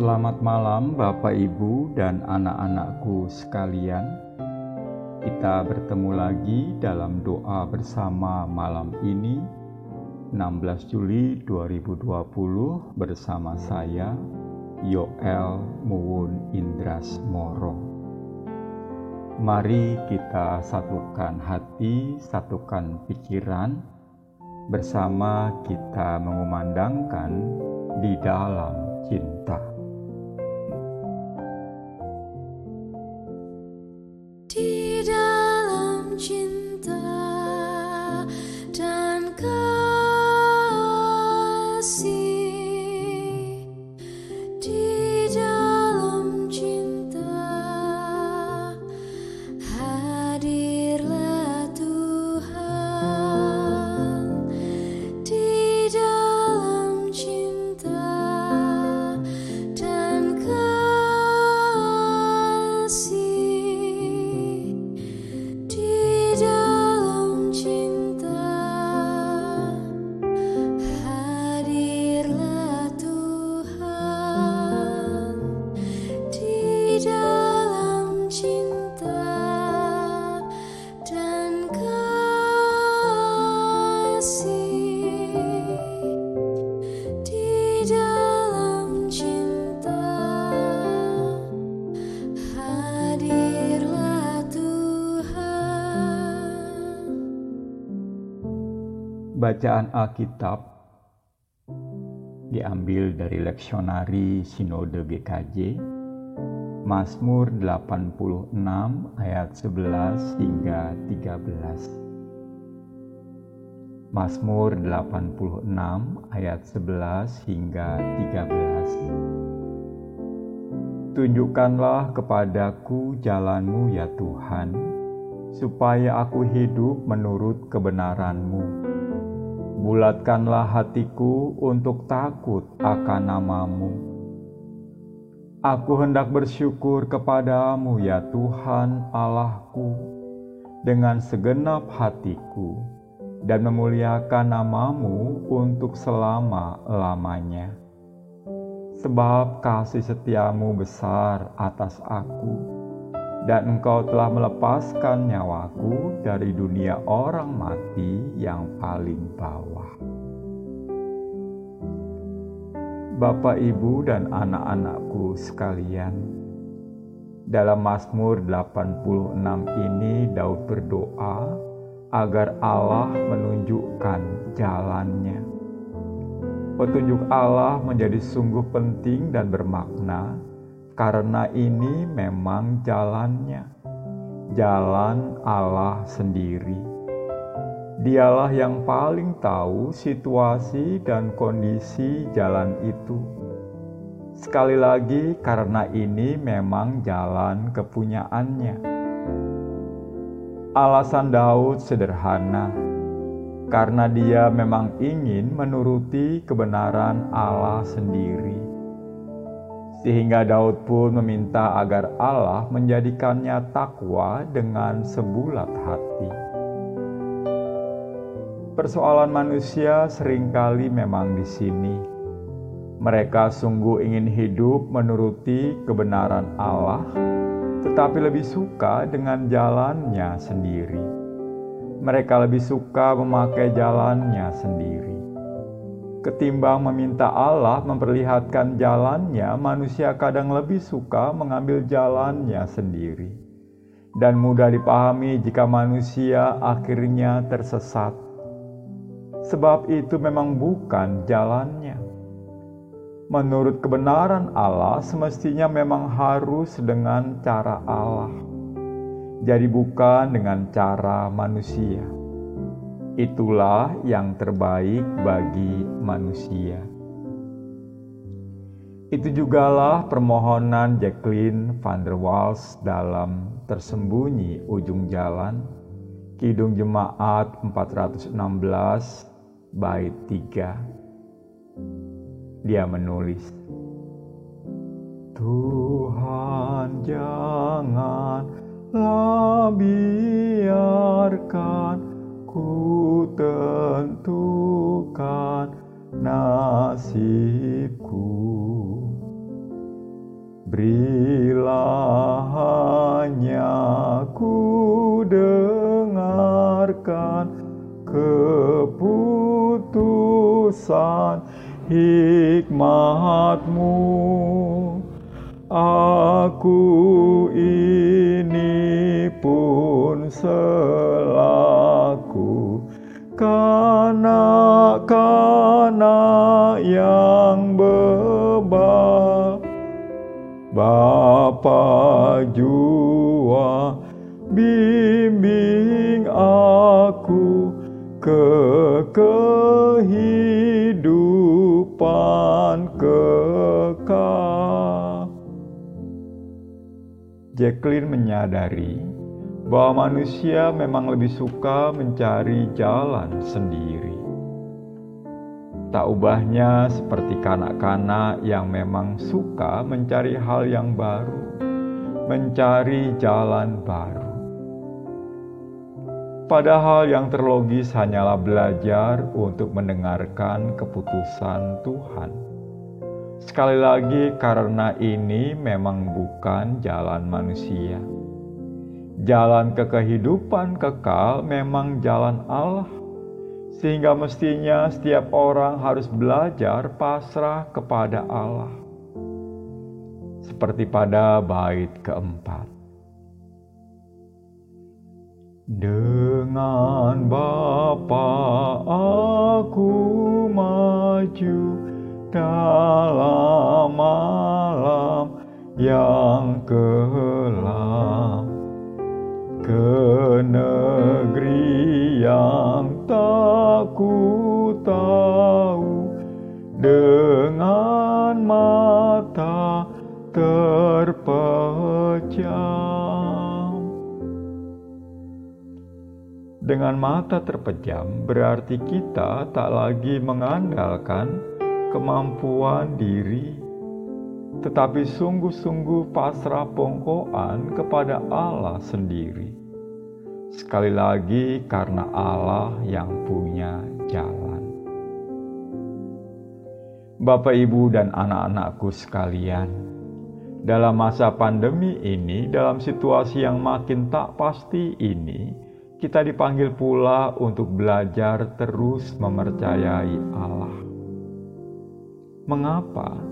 Selamat malam, Bapak, Ibu, dan anak-anakku sekalian. Kita bertemu lagi dalam doa bersama malam ini, 16 Juli 2020, bersama saya, Yoel Muwun Indras Moro. Mari kita satukan hati, satukan pikiran, bersama kita mengumandangkan di dalam cinta. Bacaan Alkitab diambil dari leksionari Sinode GKJ, Mazmur 86 ayat 11 hingga 13. Mazmur 86 ayat 11 hingga 13. Tunjukkanlah kepadaku jalanmu ya Tuhan, supaya aku hidup menurut kebenaranmu Bulatkanlah hatiku untuk takut akan namamu. Aku hendak bersyukur kepadamu ya Tuhan Allahku dengan segenap hatiku dan memuliakan namamu untuk selama-lamanya. Sebab kasih setiamu besar atas aku dan engkau telah melepaskan nyawaku dari dunia orang mati yang paling bawah. Bapak, Ibu, dan anak-anakku sekalian, dalam Mazmur 86 ini Daud berdoa agar Allah menunjukkan jalannya. Petunjuk Allah menjadi sungguh penting dan bermakna karena ini memang jalannya, jalan Allah sendiri. Dialah yang paling tahu situasi dan kondisi jalan itu. Sekali lagi, karena ini memang jalan kepunyaannya. Alasan Daud sederhana, karena dia memang ingin menuruti kebenaran Allah sendiri sehingga Daud pun meminta agar Allah menjadikannya takwa dengan sebulat hati. Persoalan manusia sering kali memang di sini. Mereka sungguh ingin hidup menuruti kebenaran Allah, tetapi lebih suka dengan jalannya sendiri. Mereka lebih suka memakai jalannya sendiri. Ketimbang meminta Allah memperlihatkan jalannya, manusia kadang lebih suka mengambil jalannya sendiri. Dan mudah dipahami jika manusia akhirnya tersesat. Sebab itu memang bukan jalannya. Menurut kebenaran Allah, semestinya memang harus dengan cara Allah. Jadi bukan dengan cara manusia. Itulah yang terbaik bagi manusia. Itu jugalah permohonan Jacqueline van der Waals dalam Tersembunyi Ujung Jalan, Kidung Jemaat 416, bait 3. Dia menulis, Tuhan janganlah biarkan ku tentukan nasibku. Berilah hanya ku dengarkan keputusan hikmatmu. Aku ini pun selaku kanak-kanak yang bebal Bapa jua bimbing aku ke kehidupan kekal. Jacqueline menyadari bahwa manusia memang lebih suka mencari jalan sendiri. Tak ubahnya seperti kanak-kanak yang memang suka mencari hal yang baru, mencari jalan baru. Padahal yang terlogis hanyalah belajar untuk mendengarkan keputusan Tuhan Sekali lagi, karena ini memang bukan jalan manusia. Jalan ke kehidupan kekal memang jalan Allah, sehingga mestinya setiap orang harus belajar pasrah kepada Allah, seperti pada bait keempat. Dengan Bapa aku maju dalam malam yang kelam ke negeri yang tak ku tahu dengan mata terpejam dengan mata terpejam berarti kita tak lagi mengandalkan kemampuan diri, tetapi sungguh-sungguh pasrah pongkoan kepada Allah sendiri. Sekali lagi, karena Allah yang punya jalan. Bapak, ibu, dan anak-anakku sekalian, dalam masa pandemi ini, dalam situasi yang makin tak pasti ini, kita dipanggil pula untuk belajar terus mempercayai Allah. Mengapa?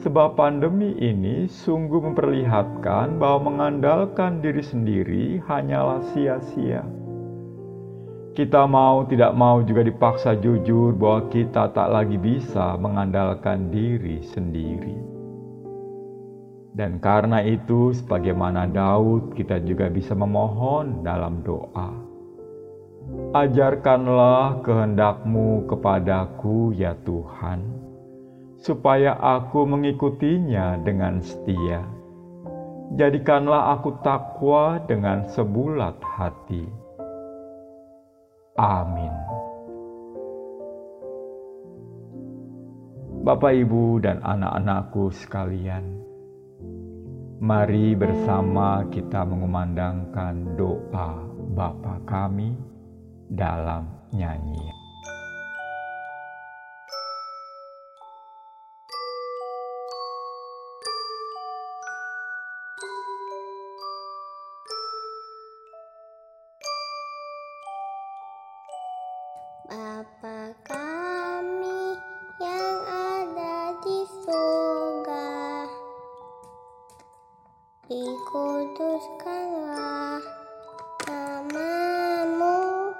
Sebab pandemi ini sungguh memperlihatkan bahwa mengandalkan diri sendiri hanyalah sia-sia. Kita mau tidak mau juga dipaksa jujur bahwa kita tak lagi bisa mengandalkan diri sendiri. Dan karena itu, sebagaimana Daud, kita juga bisa memohon dalam doa. Ajarkanlah kehendakmu kepadaku, ya Tuhan supaya aku mengikutinya dengan setia. Jadikanlah aku takwa dengan sebulat hati. Amin. Bapak, Ibu, dan anak-anakku sekalian, mari bersama kita mengumandangkan doa Bapa kami dalam nyanyian. Bapa kami yang ada di surga, dikuduskanlah namamu,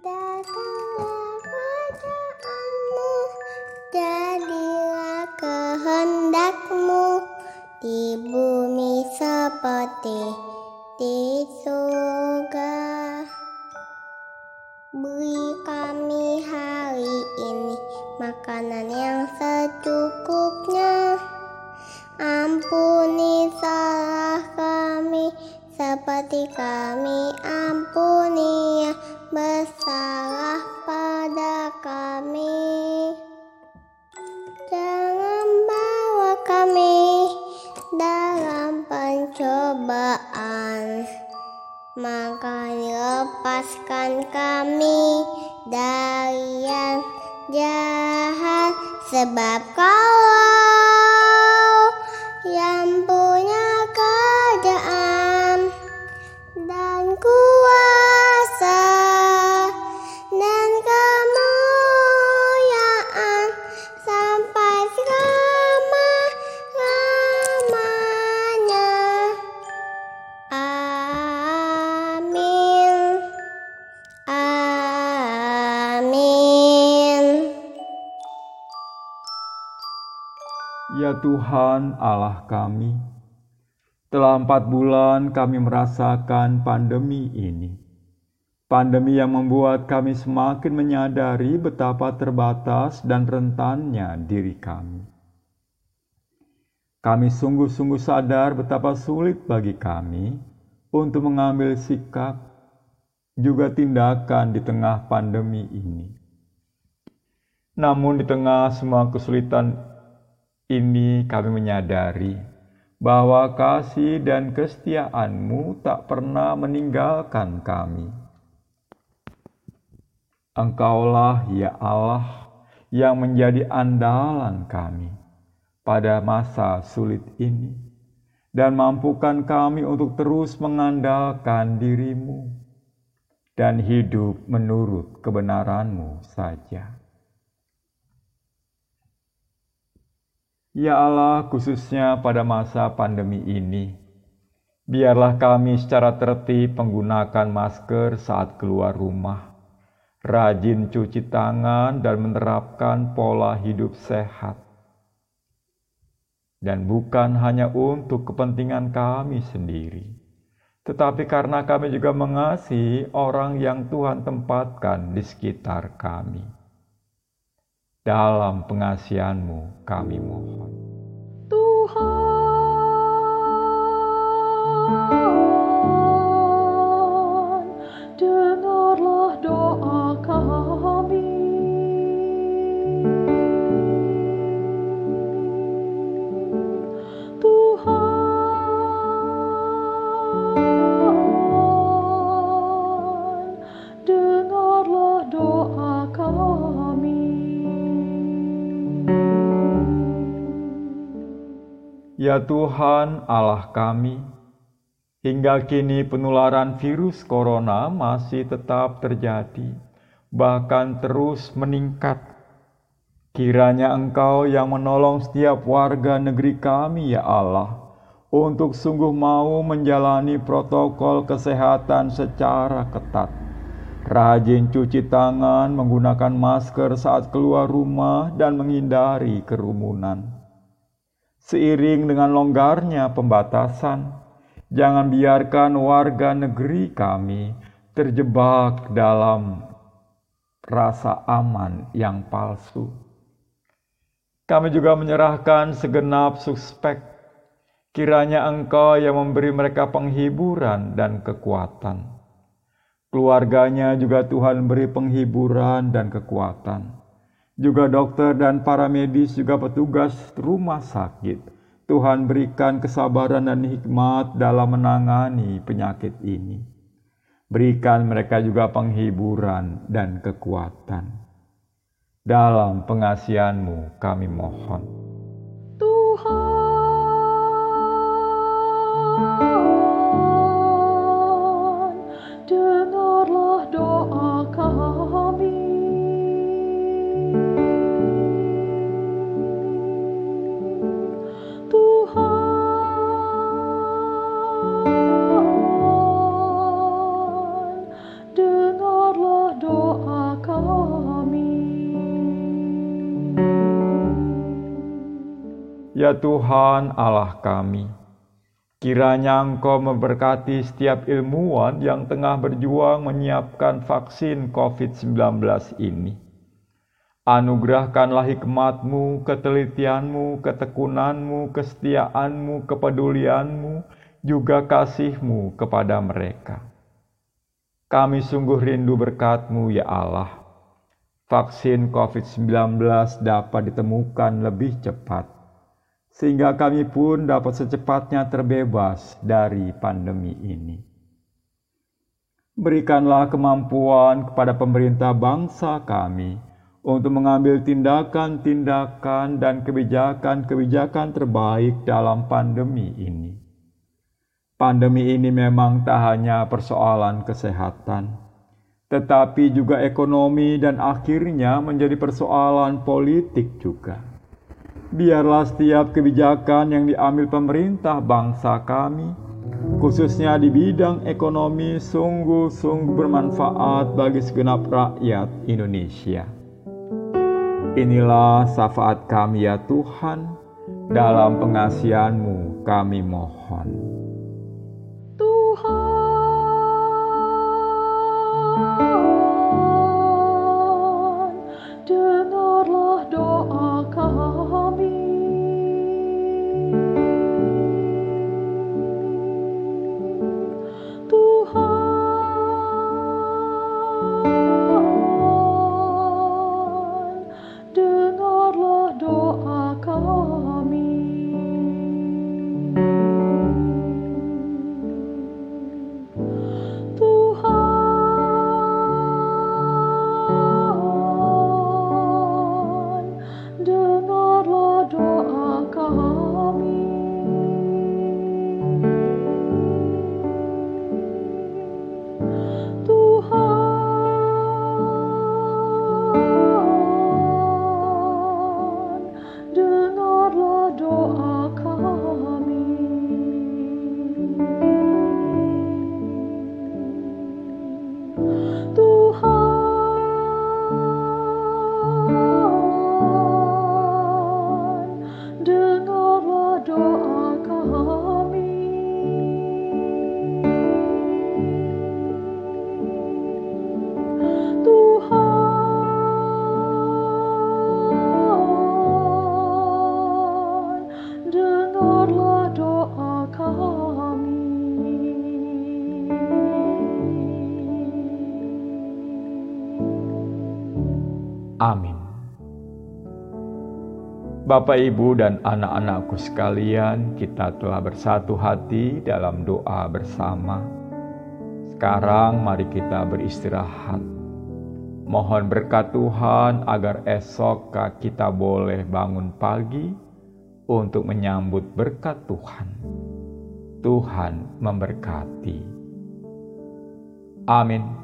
datanglah kerajaanmu, jadilah kehendakmu di bumi seperti di surga. Kami hari ini makanan yang secukupnya. Ampuni salah kami seperti kami ampuni yang bersalah pada kami. Jangan bawa kami dalam pencobaan maka lepaskan kami dari yang jahat sebab kau Tuhan Allah kami, telah empat bulan kami merasakan pandemi ini. Pandemi yang membuat kami semakin menyadari betapa terbatas dan rentannya diri kami. Kami sungguh-sungguh sadar betapa sulit bagi kami untuk mengambil sikap, juga tindakan di tengah pandemi ini. Namun, di tengah semua kesulitan ini kami menyadari bahwa kasih dan kesetiaan-Mu tak pernah meninggalkan kami. Engkaulah ya Allah yang menjadi andalan kami pada masa sulit ini dan mampukan kami untuk terus mengandalkan dirimu dan hidup menurut kebenaranmu saja. Ya Allah, khususnya pada masa pandemi ini, biarlah kami secara tertib menggunakan masker saat keluar rumah, rajin cuci tangan, dan menerapkan pola hidup sehat. Dan bukan hanya untuk kepentingan kami sendiri, tetapi karena kami juga mengasihi orang yang Tuhan tempatkan di sekitar kami. Dalam pengasihanmu kami mohon. Tuhan, dengarlah doa kami. Ya Tuhan Allah kami, hingga kini penularan virus corona masih tetap terjadi, bahkan terus meningkat. Kiranya Engkau yang menolong setiap warga negeri kami, ya Allah, untuk sungguh mau menjalani protokol kesehatan secara ketat. Rajin cuci tangan, menggunakan masker saat keluar rumah, dan menghindari kerumunan. Seiring dengan longgarnya pembatasan, jangan biarkan warga negeri kami terjebak dalam rasa aman yang palsu. Kami juga menyerahkan segenap suspek, kiranya Engkau yang memberi mereka penghiburan dan kekuatan. Keluarganya juga Tuhan beri penghiburan dan kekuatan juga dokter dan para medis, juga petugas rumah sakit. Tuhan berikan kesabaran dan hikmat dalam menangani penyakit ini. Berikan mereka juga penghiburan dan kekuatan. Dalam pengasihanmu kami mohon. Tuhan, Ya Tuhan Allah kami, kiranya Engkau memberkati setiap ilmuwan yang tengah berjuang menyiapkan vaksin COVID-19 ini. Anugerahkanlah hikmatmu, ketelitianmu, ketekunanmu, kesetiaanmu, kepedulianmu, juga kasihmu kepada mereka. Kami sungguh rindu berkatmu ya Allah. Vaksin COVID-19 dapat ditemukan lebih cepat, sehingga kami pun dapat secepatnya terbebas dari pandemi ini. Berikanlah kemampuan kepada pemerintah bangsa kami untuk mengambil tindakan-tindakan dan kebijakan-kebijakan terbaik dalam pandemi ini. Pandemi ini memang tak hanya persoalan kesehatan, tetapi juga ekonomi dan akhirnya menjadi persoalan politik juga. Biarlah setiap kebijakan yang diambil pemerintah bangsa kami, khususnya di bidang ekonomi, sungguh-sungguh bermanfaat bagi segenap rakyat Indonesia. Inilah syafaat kami ya Tuhan, Dalam pengasihanmu kami mohon. Tuhan, Bapak, Ibu, dan anak-anakku sekalian, kita telah bersatu hati dalam doa bersama. Sekarang, mari kita beristirahat. Mohon berkat Tuhan agar esok kita boleh bangun pagi untuk menyambut berkat Tuhan. Tuhan memberkati. Amin.